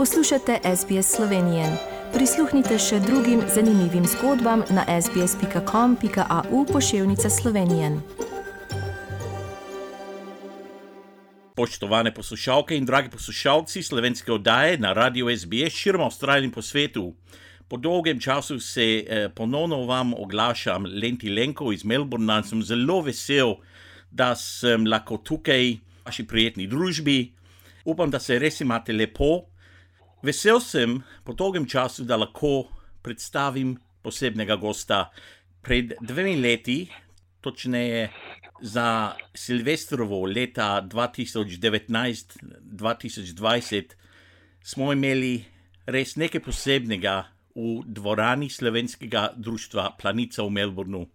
Poslušate SBS Slovenije. Prisluhnite še drugim zanimivim zgodbam na sbsp.com.au pošiljka Slovenije. Poštovane poslušalke in dragi poslušalci slovenske oddaje na radiju SBS širom Avstralije in po svetu. Po dolgem času se eh, ponovno vam oglašam, Lenti Lenko iz Melbourna, in sem zelo vesel, da sem lahko tukaj v vaši prijetni družbi. Upam, da se res imate lepo. Vesel sem po dolgem času, da lahko predstavim posebnega gosta. Pred dvemi leti, točneje za Silvestrovo leta 2019-2020, smo imeli res nekaj posebnega v dvorani slovenskega društva Planica v Melbournu.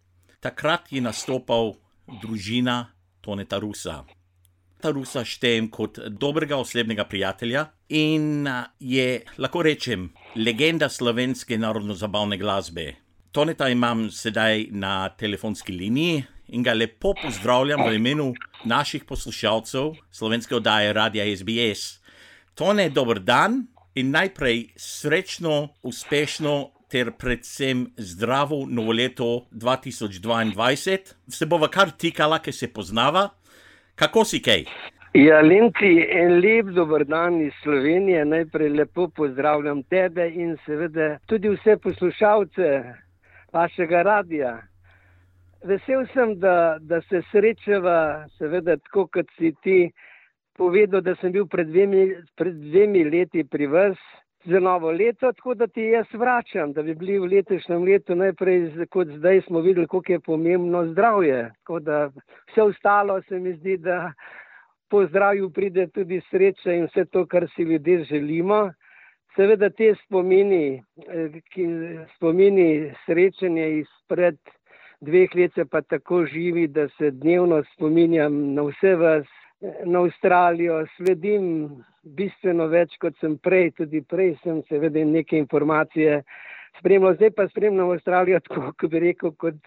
Takrat je nastopal družina Toneta Rusa. Ta Rusa štejem kot dobrega osebnega prijatelja in je, lahko rečem, legenda slovenske narodno-zabavne glasbe. Toneta imam sedaj na telefonski liniji in ga lepo pozdravljam v imenu naših poslušalcev slovenske oddaje Radia SBS. Tone, dober dan in najprej srečno, uspešno ter predvsem zdravo novo leto 2022. Se bova kar tikala, ki se poznava. Kako si kaj? Ja, Linci, en lep dober dan iz Slovenije. Najprej lepo pozdravljam tebe in seveda tudi vse poslušalce vašega radia. Vesel sem, da, da se srečava, seveda tako kot si ti povedal, da sem bil pred dvemi, pred dvemi leti pri vas za novo leto, tako da ti jaz vračam, da bi bili v letošnjem letu najprej, kot zdaj smo videli, koliko je pomembno zdravje. Tako da vse ostalo se mi zdi, da po zdravju pride tudi sreča in vse to, kar si ljudje želimo. Seveda te spomini, eh, ki spomini srečanje izpred dveh let se pa tako živi, da se dnevno spominjam na vse vas, na Avstralijo, sledim bistveno več, kot sem prej, tudi prej sem seveda neke informacije spremljal, zdaj pa spremljam Avstralijo tako, kot bi rekel, kot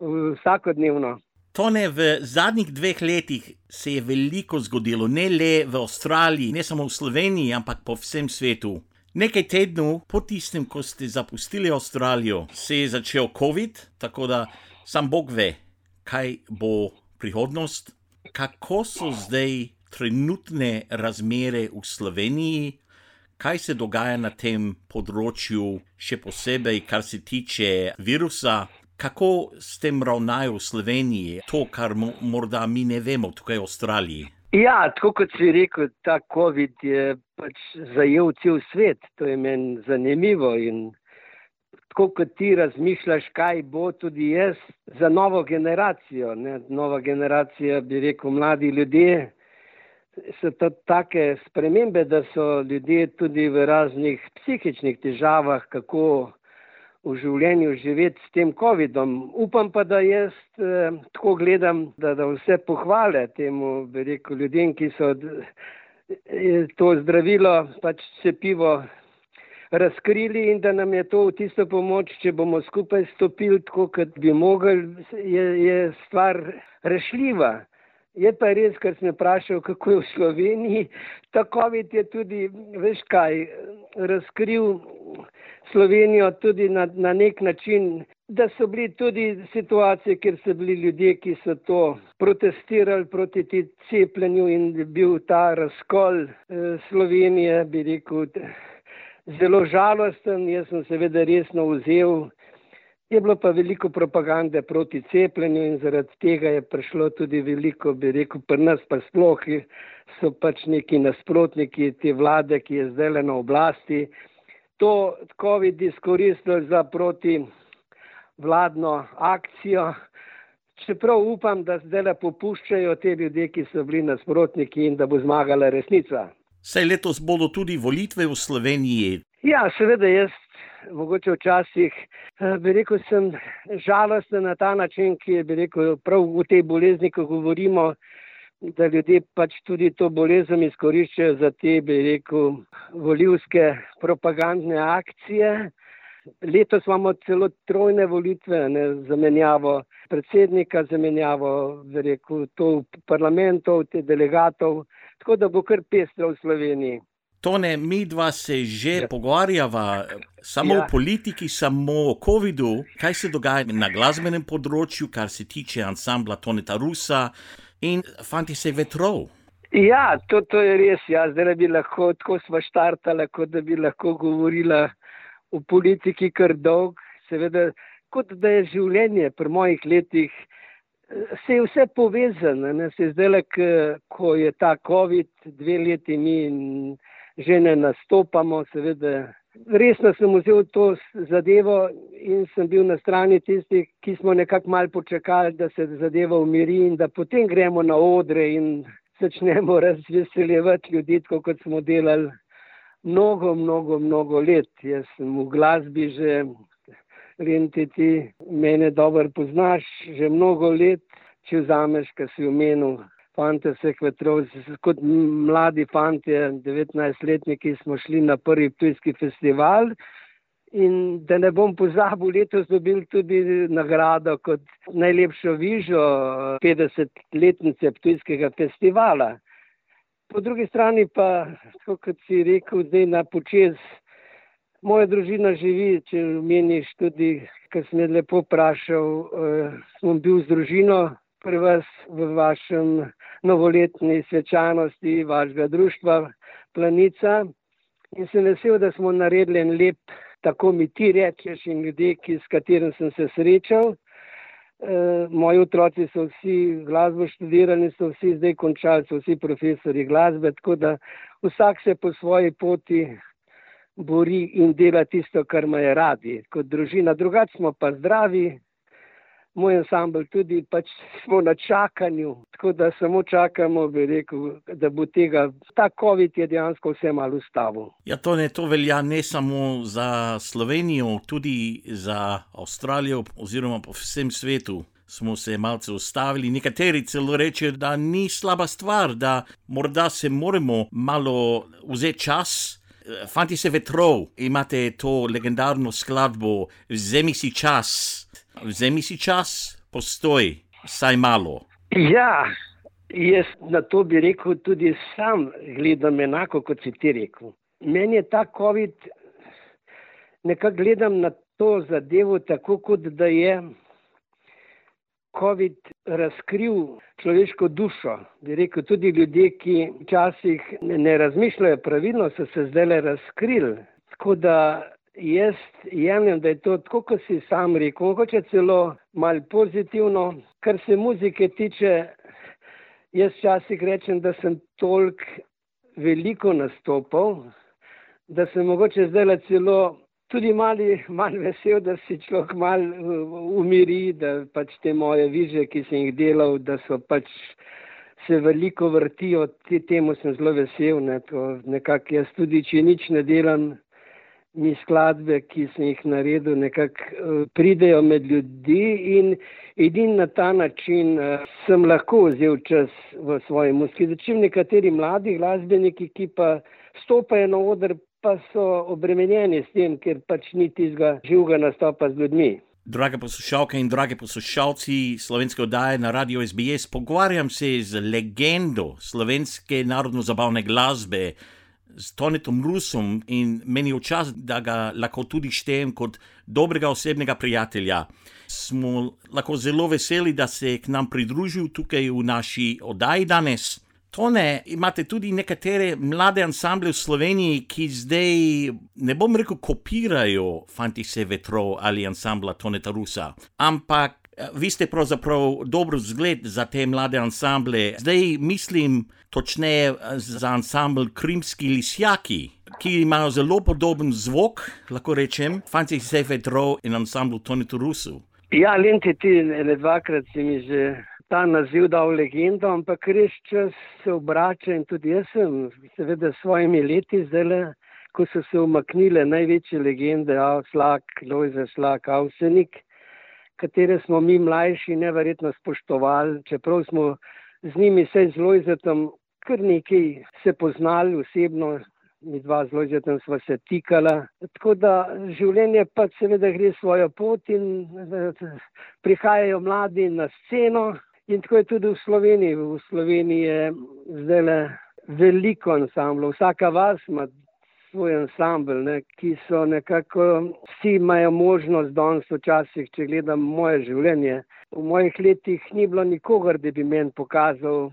vsakodnevno. Tone, v zadnjih dveh letih se je veliko zgodilo, ne le v Avstraliji, ne samo v Sloveniji, ampak po vsem svetu. Nekaj tednov po tistem, ko ste zapustili Avstralijo, se je začel COVID, tako da sam Bog ve, kaj bo prihodnost kako so zdaj trenutne razmere v Sloveniji, kaj se dogaja na tem področju, še posebej, kar se tiče virusa, kako s tem ravnajo v Sloveniji, to, kar morda mi ne vemo tukaj v Avstraliji. Ja, tako kot si rekel, ta COVID je pač zajel cel svet. To je meni zanimivo in tako kot ti razmišljaš, kaj bo tudi jaz za novo generacijo. Ne? Nova generacija, bi rekel, mladi ljudje. So to take spremembe, da so ljudje tudi v raznih psihičnih težavah, kako v življenju živeti s tem COVID-om. Upam pa, da jaz eh, tako gledam, da, da vse pohvale temu, bi rekel, ljudem, ki so eh, to zdravilo, pač cepivo razkrili in da nam je to v tisto pomoč, če bomo skupaj stopili tako, kot bi mogli, je, je stvar rešljiva. Je pa res, kar sem vprašal, kako je v Sloveniji. Ta COVID je tudi, veš kaj, razkril Slovenijo tudi na, na nek način, da so bili tudi situacije, kjer so bili ljudje, ki so to protestirali proti ti cepljenju in bil ta razkol eh, Slovenije, bi rekel zelo žalosten, jaz sem seveda resno vzel. Je bilo pa veliko propagande proti cepljenju in zaradi tega je prišlo tudi veliko, bi rekel, pri nas pa sploh so pač neki nasprotniki te vlade, ki je zdaj le na oblasti. To COVID izkoristili za proti vladno akcijo. Čeprav upam, da zdaj le popuščajo te ljudje, ki so bili nasprotniki in da bo zmagala resnica. Saj letos bodo tudi volitve v Sloveniji. Ja, seveda, jaz mogoče včasih eh, bi rekel, sem žalosten na ta način, ki je bi rekel, prav v tej bolezni, ko govorimo, da ljudje pač tudi to bolezen izkoriščajo za te, bi rekel, volivske propagandne akcije. Letos imamo celo trojne volitve, ne, zamenjavo predsednika, zamenjavo rekel, parlamentov, te delegatov tako da bo kar pestro v Sloveniji. Tone, mi dva se že ja. pogovarjava samo ja. o politiki, samo o COVID-u, kaj se dogaja na glasbenem področju, kar se tiče ansambla Toneta Rusa in fanti se vetrov. Ja, to, to je res. Ja. Zdaj bi lahko tako smo štartali, kot da bi lahko govorila o politiki kar dolg. Seveda, kot da je življenje pri mojih letih, se je vse povezano. Ne. Se zdaj, le, ko je ta COVID, dve leti mi že ne nastopamo, seveda. Resno sem vzel to zadevo in sem bil na strani tistih, ki smo nekako mal počakali, da se zadeva umiri in da potem gremo na odre in začnemo razveseljevati ljudi, kot smo delali mnogo, mnogo, mnogo let. Jaz sem v glasbi že, renti ti, mene dobro poznaš, že mnogo let, če vzameš, kar si omenil. Fante vseh vetrov, kot mladi fanti, 19-letniki, smo šli na prvi tujski festival. In da ne bom pozabil, letos dobil tudi nagrado kot najlepšo vižo 50-letnice Ptujskega festivala. Po drugi strani pa, kot si rekel, zdaj na počez, moja družina živi, če meniš tudi, kar sem jih lepo vprašal, eh, smo bil z družino pri vas v vašem novoletni svečanosti, vašega društva Planica. In sem vesel, da smo naredili en lep tako mi ti rečeš in ljudje, ki, s katerim sem se srečal. E, moji otroci so vsi glasbo študirali, so vsi zdaj končali, so vsi profesori glasbe, tako da vsak se po svoji poti bori in dela tisto, kar ima radi, kot družina. Drugač smo pa zdravi, moj ansambl tudi pač smo na čakanju, tako da samo čakamo, bi rekel, da bo tega. Ta COVID je dejansko vse malo ustavil. Ja, to ne to velja ne samo za Slovenijo, tudi za Avstralijo oziroma po vsem svetu. Smo se malce ustavili, nekateri celo rečejo, da ni slaba stvar, da morda se moramo malo vzeti čas. Fanti se vetrov, imate to legendarno skladbo, vzemi si čas. Vzemi si čas, postoj, saj malo. Ja, jaz na to bi rekel, tudi sam gledam enako, kot si ti rekel. Meni je ta COVID, nekako gledam na to zadevo tako, kot da je COVID razkril človeško dušo. Bi rekel, tudi ljudje, ki včasih ne razmišljajo pravilno, so se zdaj le razkrili. Tako da jaz jemljem, da je to tako, kot si sam rekel, mogoče celo mal pozitivno. Kar se muzike tiče, jaz včasih rečem, da sem tolk veliko nastopal, da sem mogoče zdaj celo tudi mali, mal vesel, da si človek mal umiri, da pač te moje viže, ki sem jih delal, da so pač se veliko vrtijo, temu sem zelo vesel, ne, to nekako jaz tudi, če nič ne delam, mi skladbe, ki sem jih naredil, nekako uh, pridejo med ljudi in edin na ta način uh, sem lahko vzel čas v svoji muski. Začem nekateri mladi glasbeniki, ki pa stopajo na oder, pa so obremenjeni s tem, ker pač ni tizga živega nastopa z ljudmi. Drage poslušalke in drage poslušalci slovenske oddaje na Radio SBS, pogovarjam se z legendo slovenske narodno-zabavne glasbe s Tonetom Rusom in meni je čas, da ga lahko tudi štejem kot dobrega osebnega prijatelja. Smo lahko zelo veseli, da se je k nam pridružil tukaj v naši oddaji danes. Tone, imate tudi nekatere mlade ansamble v Sloveniji, ki zdaj, ne bom rekel, kopirajo Fantise Vetro ali ansambla Toneta Rusa, ampak Vi ste pravzaprav dober zgled za te mlade ansamble. Zdaj mislim točneje za ansambl Krimski lisjaki, ki imajo zelo podoben zvok, lahko rečem, Fancy Safe Draw in ansambl Tony Turusu. Ja, Lenti, ti ne dvakrat si mi že ta naziv dal legendo, ampak res čas se obrača in tudi jaz sem, seveda, s svojimi leti zdaj, ko so se umaknile največje legende, Avslak, Lojze Slak, Avsenik katere smo mi mlajši neverjetno spoštovali, čeprav smo z njimi se zelo izretom kar nekaj se poznali osebno, mi dva zelo izretom sva se tikala. Tako da življenje pa seveda gre svojo pot in prihajajo mladi na sceno in tako je tudi v Sloveniji. V Sloveniji je zdaj le veliko ansamblov, vsaka vas ima svoj ansambl, ne, ki so nekako, vsi imajo možnost danes včasih, če gledam moje življenje. V mojih letih ni bilo nikogar, da bi meni pokazal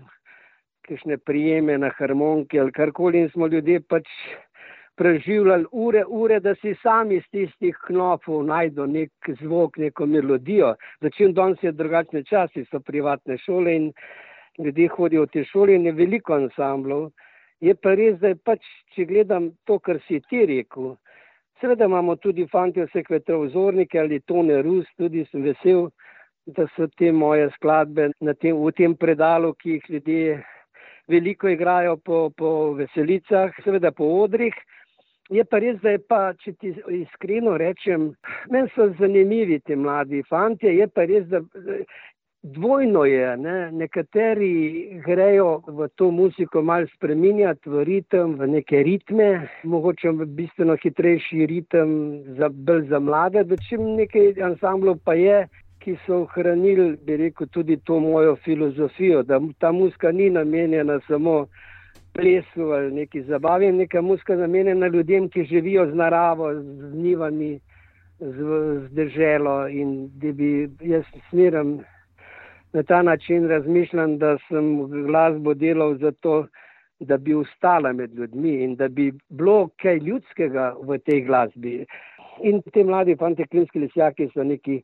kakšne prijeme na harmoniki ali karkoli in smo ljudje pač preživljali ure, ure, da si sami iz tistih knopov najdo nek zvok, neko melodijo. Začem danes je drugačne časi, so privatne šole in ljudje hodijo v te šole in je veliko ansamblov. Je pa res, da je pač, če gledam to, kar si ti rekel, seveda imamo tudi fanti vse kvetre vzornike ali tone rus, tudi sem vesel, da so te moje skladbe tem, v tem predalu, ki jih ljudje veliko igrajo po, po veselicah, seveda po odrih. Je pa res, da je pa, če ti iskreno rečem, meni so zanimivi ti mladi fanti, je pa res, da dvojno je, ne? nekateri grejo v to muziko malo spreminjati v ritem, v neke ritme, mogoče v bistveno hitrejši ritem, za, bolj za mlade, da čim nekaj ansamblov pa je, ki so ohranili, bi rekel, tudi to mojo filozofijo, da ta muska ni namenjena samo plesu ali neki zabavi, neka muska namenjena ljudem, ki živijo z naravo, z njivami, z, z deželo in da bi jaz smeram na ta način razmišljam, da sem glasbo delal zato, da bi ustala med ljudmi in da bi bilo kaj ljudskega v tej glasbi. In te mladi fanti, klinski lisjaki so neki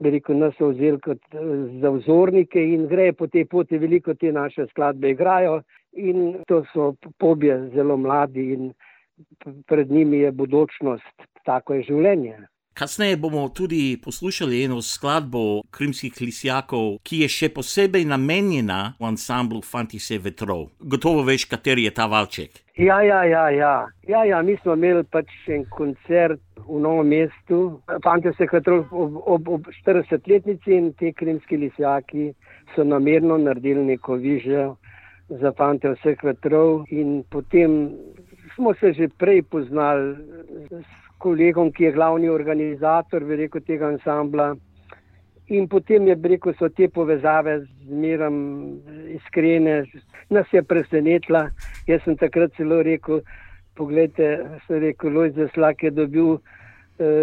veliko nas vzeli kot eh, za vzornike in gre po tej poti, veliko te naše skladbe igrajo in to so pobje zelo mladi in pred njimi je budučnost, tako je življenje. Kasneje bomo tudi poslušali eno skladbo krimskih lisjakov, ki je še posebej namenjena v ansamblu Fantise vetrov. Gotovo veš, kateri je ta valček. Ja, ja, ja, ja. ja, ja mi smo imeli pač en koncert v novem mestu, Fantise vetrov ob, ob, ob 40-letnici in te krimski lisjaki so namerno naredili neko vižjo za fante vseh vetrov in potem smo se že prej poznali kolegom, ki je glavni organizator rekel, tega ansambla. In potem je rekel, so te povezave zmerom iskrene, nas je presenetila. Jaz sem takrat celo rekel, pogledajte, se rekel, Lojz Zaslak je dobil uh,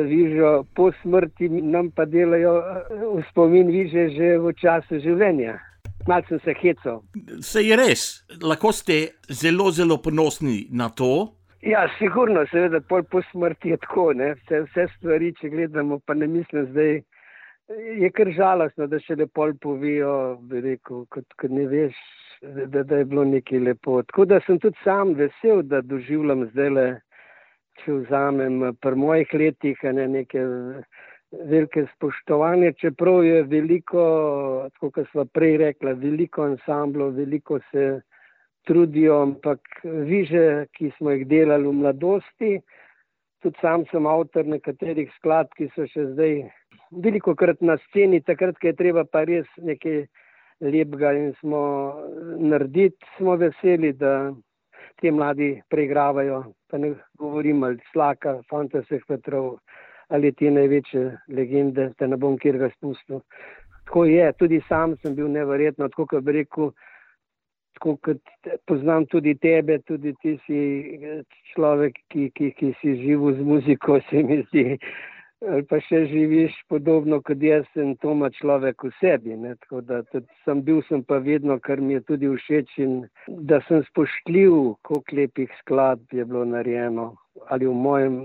vižo po smrti, nam pa delajo uh, v spomin viže že v času življenja. Malce sem se hecal. Se je res, lahko ste zelo, zelo ponosni na to, Ja, sigurno, seveda, pol po smrti je tako, ne? vse, vse stvari, če gledamo, pa ne mislim zdaj. Je kar žalostno, da še lepo povijo, rekel, kot, kot ne veš, da, da je bilo nekaj lepo. Tako da sem tudi sam vesel, da doživljam zdaj le, če vzamem pri mojih letih ne, neke velike spoštovanje, čeprav je veliko, tako kot smo prej rekla, veliko ansamblov, veliko se trudijo, ampak viže, ki smo jih delali v mladosti, tudi sam sem avtor nekaterih skladb, ki so še zdaj veliko krat na sceni, takrat, ko je treba pa res nekaj lepega in smo narediti, smo veseli, da te mladi preigravajo, pa ne govorim ali slaka, fantasih vetrov ali te največje legende, te ne bom kjer ga spustil. Tako je, tudi sam sem bil neverjetno, tako kot bi rekel, tako kot poznam tudi tebe, tudi ti si človek, ki, ki, ki si živel z muziko, se mi zdi. Ali pa še živiš podobno kot jaz in to ima človek v sebi. Ne? Tako da sem bil sem pa vedno, kar mi je tudi všeč in da sem spoštljiv, koliko lepih skladb je bilo narejeno. Ali v mojem,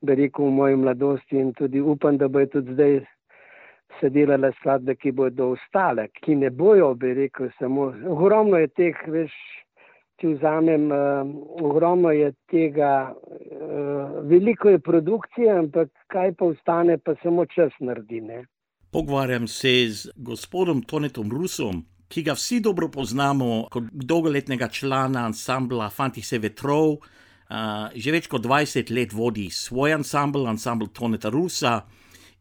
da rekel, v moji mladosti in tudi upam, da bo je tudi zdaj se delale skladbe, ki bodo ostale, ki ne bojo, bi rekel, samo. Ogromno je teh, veš, če vzamem, uh, ogromno je tega, uh, veliko je produkcije, ampak kaj pa ostane, pa samo čas naredi. Ne? Pogovarjam se z gospodom Tonetom Rusom. Ki ga vsi dobro poznamo kot dolgoletnega člana ansambla Fantise Vetrov, uh, že več kot 20 let vodi svoj ansambl, ansambl Toneta Rusa.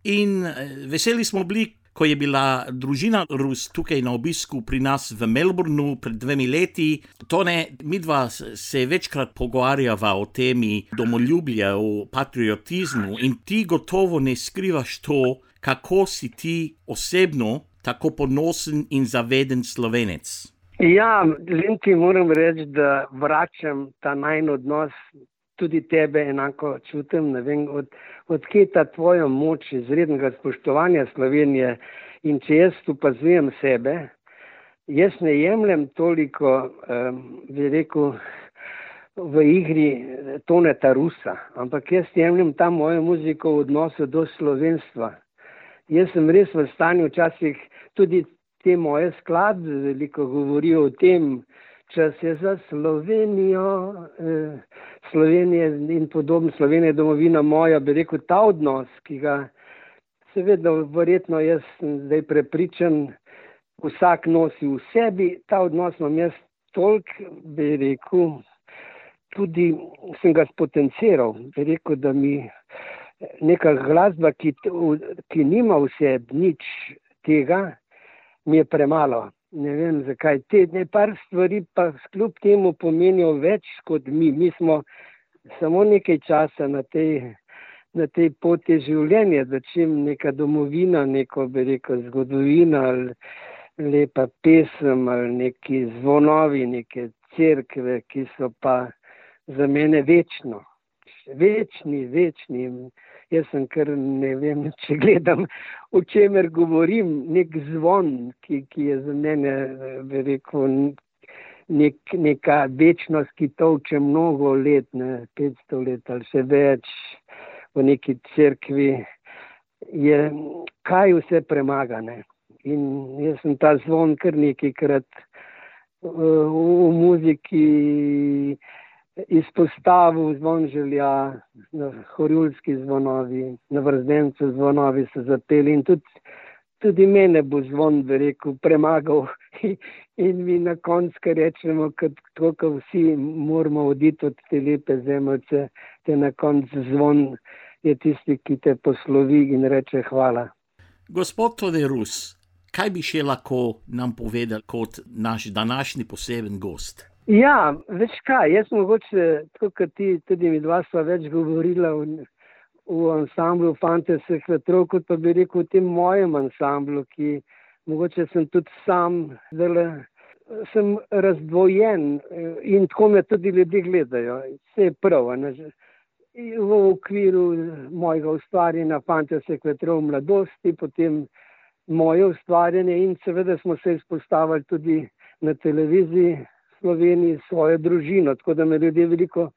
In eh, veseli smo bili, ko je bila družina Rus tukaj na obisku pri nas v Melbournu pred dvemi leti. Tone, mi dva se večkrat pogovarjava o temi domoljubja, o patriotizmu in ti gotovo ne skrivaš to, kako si ti osebno tako ponosen in zaveden slovenec. Ja, Linti, moram reči, da vračam ta najn odnos tudi tebe enako čutim. Vem, od, odkje ta tvoja moč izrednega spoštovanja Slovenije in če jaz opazujem sebe, jaz ne jemljem toliko, um, bi rekel, v igri toneta Rusa, ampak jaz jemljem ta mojo muziko v odnosu do slovenstva. Jaz sem res v stanju včasih tudi te moje skladbe veliko govorijo o tem, čas je za Slovenijo, eh, Slovenije in podobno, Slovenija je domovina moja, bi rekel, ta odnos, ki ga seveda verjetno jaz zdaj prepričan, vsak nosi v sebi, ta odnos imam jaz tolk, bi rekel, tudi sem ga spotenciral, bi rekel, da mi neka glasba, ki, ki nima vse nič tega, mi je premalo ne vem zakaj. Te ne par stvari pa kljub temu pomenijo več kot mi. Mi smo samo nekaj časa na tej, na tej poti življenja, da čim neka domovina, neko bi rekel zgodovina ali lepa pesem ali neki zvonovi, neke cerkve, ki so pa za mene večno. Večni, večni. Jaz sem kar ne vem, če gledam, o čemer govorim, nek zvon, ki, ki je za mene, bi rekel, nek, neka večnost, ki toče mnogo let, ne, 500 let ali še več v neki cerkvi, je kaj vse premagane. In jaz sem ta zvon kar nekajkrat v, v muziki izpostavil zvon želja, na horjulski zvonovi, na vrznencu zvonovi so zapeli in tudi, tudi mene bo zvon, bi rekel, premagal in mi na koncu, kar rečemo, kot to, ko vsi moramo oditi od te lepe zemljice, te na koncu zvon je tisti, ki te poslovi in reče hvala. Gospod Toderus, kaj bi še lahko nam povedal kot naš današnji poseben gost? Ja, veš kaj, jaz mogoče, tako kot ti, tudi mi dva sva več govorila v, v ansamblu Fante vseh vetrov, kot pa bi rekel v tem mojem ansamblu, ki mogoče sem tudi sam, zdaj sem razdvojen eh, in tako me tudi ljudje gledajo. Vse je prav, ne? v okviru mojega ustvarjanja Fante vseh vetrov mladosti, potem moje ustvarjanje in seveda smo se izpostavili tudi na televiziji. Sloveniji svojo družino. Tako da me ljudje veliko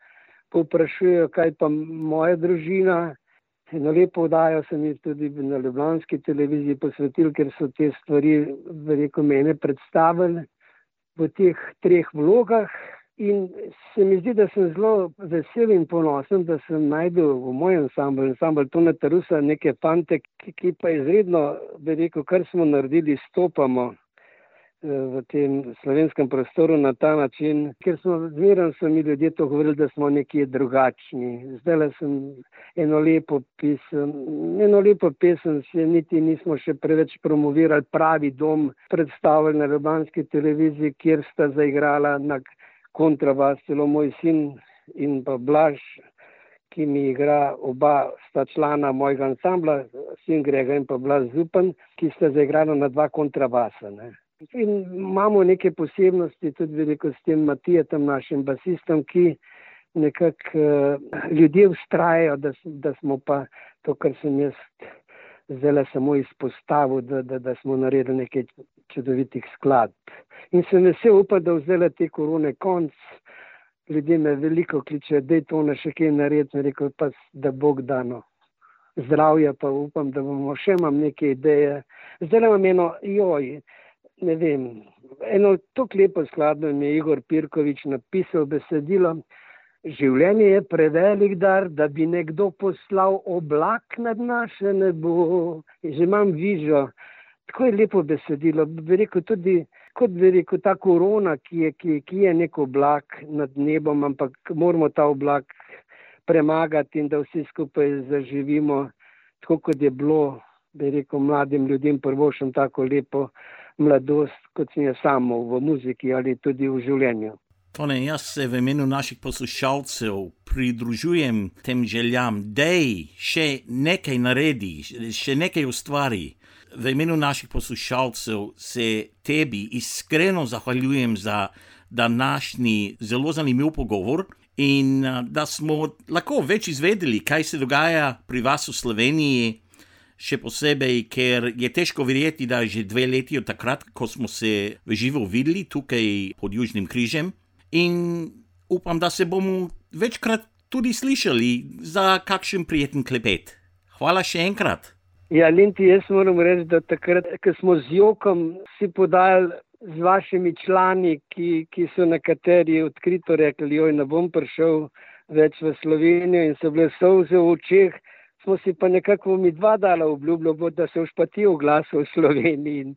povprašujejo, kaj pa moja družina. Na lepo vdajo se mi tudi na Ljubljanski televiziji posvetil, ker so te stvari, verjeko, mene predstavili v teh treh vlogah. In se mi zdi, da sem zelo vesel in ponosen, da sem najdel v mojem ansamblu, ansamblu Tone Tarusa, neke fante, ki, ki pa izredno, bi rekel, kar smo naredili, stopamo v tem slovenskem prostoru na ta način, ker smo zmeraj so mi ljudje to govorili, da smo nekje drugačni. Zdaj le sem eno lepo pisem, eno lepo pesem se niti nismo še preveč promovirali, pravi dom predstavili na Ljubljanski televiziji, kjer sta zaigrala na kontrabas celo moj sin in pa Blaž, ki mi igra oba sta člana mojega ansambla, sin Grega in pa Blaž Zupan, ki sta zaigrala na dva kontrabasa. Ne. In imamo neke posebnosti tudi veliko s tem Matijem, našim basistom, ki nekako uh, ljudje ustrajajo, da, da smo pa to, kar sem jaz zdaj samo izpostavil, da, da, da smo naredili nekaj čudovitih skladb. In sem vesel upati, da vzele te korone konc. Ljudje me veliko kličejo, da je to na še kaj narediti, rekel pa, da Bog dano. Zdravje pa upam, da bomo še imam neke ideje. Zdaj imam eno, joj, ne vem, eno tako lepo skladbo je Igor Pirkovič napisal besedilo. Življenje je prevelik dar, da bi nekdo poslal oblak nad naše nebo. Že imam vižo, tako je lepo besedilo. Bi rekel tudi, kot bi rekel, ta korona, ki je, ki, ki je nek oblak nad nebom, ampak moramo ta oblak premagati in da vsi skupaj zaživimo, tako kot je bilo, bi rekel, mladim ljudem prvo še tako lepo mladost, kot sem jaz samo v muziki ali tudi v življenju. Tone, jaz se v imenu naših poslušalcev pridružujem tem željam, da še nekaj naredi, še nekaj ustvari. V imenu naših poslušalcev se tebi iskreno zahvaljujem za današnji zelo zanimiv pogovor in da smo lahko več izvedeli, kaj se dogaja pri vas v Sloveniji. Še posebej, ker je težko verjeti, da je že dve leti od takrat, ko smo se v živo videli tukaj pod Južnim križem. In upam, da se bomo večkrat tudi slišali za kakšen prijeten klepet. Hvala še enkrat. Ja, Linti, jaz moram reči, da takrat, ko smo z Jokom si podajali z vašimi člani, ki, ki so nekateri odkrito rekli, joj, ne bom prišel več v Slovenijo in so bile solze v očeh, smo si pa nekako mi dva dala obljubo, da se už pa ti oglasil v Sloveniji. In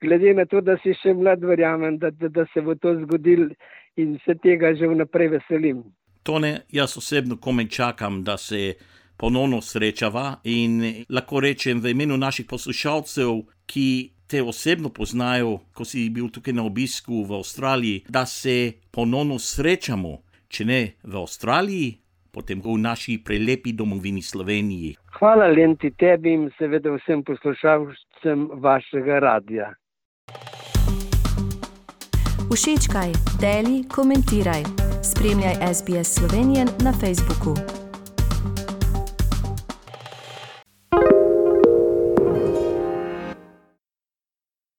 glede na to, da si še mlad, verjamem, da, da, da se bo to zgodil in se tega že vnaprej veselim. Tone, jaz osebno komaj čakam, da se ponovno srečava in lahko rečem v imenu naših poslušalcev, ki te osebno poznajo, ko si bil tukaj na obisku v Avstraliji, da se ponovno srečamo, če ne v Avstraliji, potem v naši prelepi domovini Sloveniji. Hvala Lenti tebi in seveda vsem poslušalcem vašega radia. Všečkaj, deli, komentiraj. Spremljaj SBS Slovenijo na Facebooku.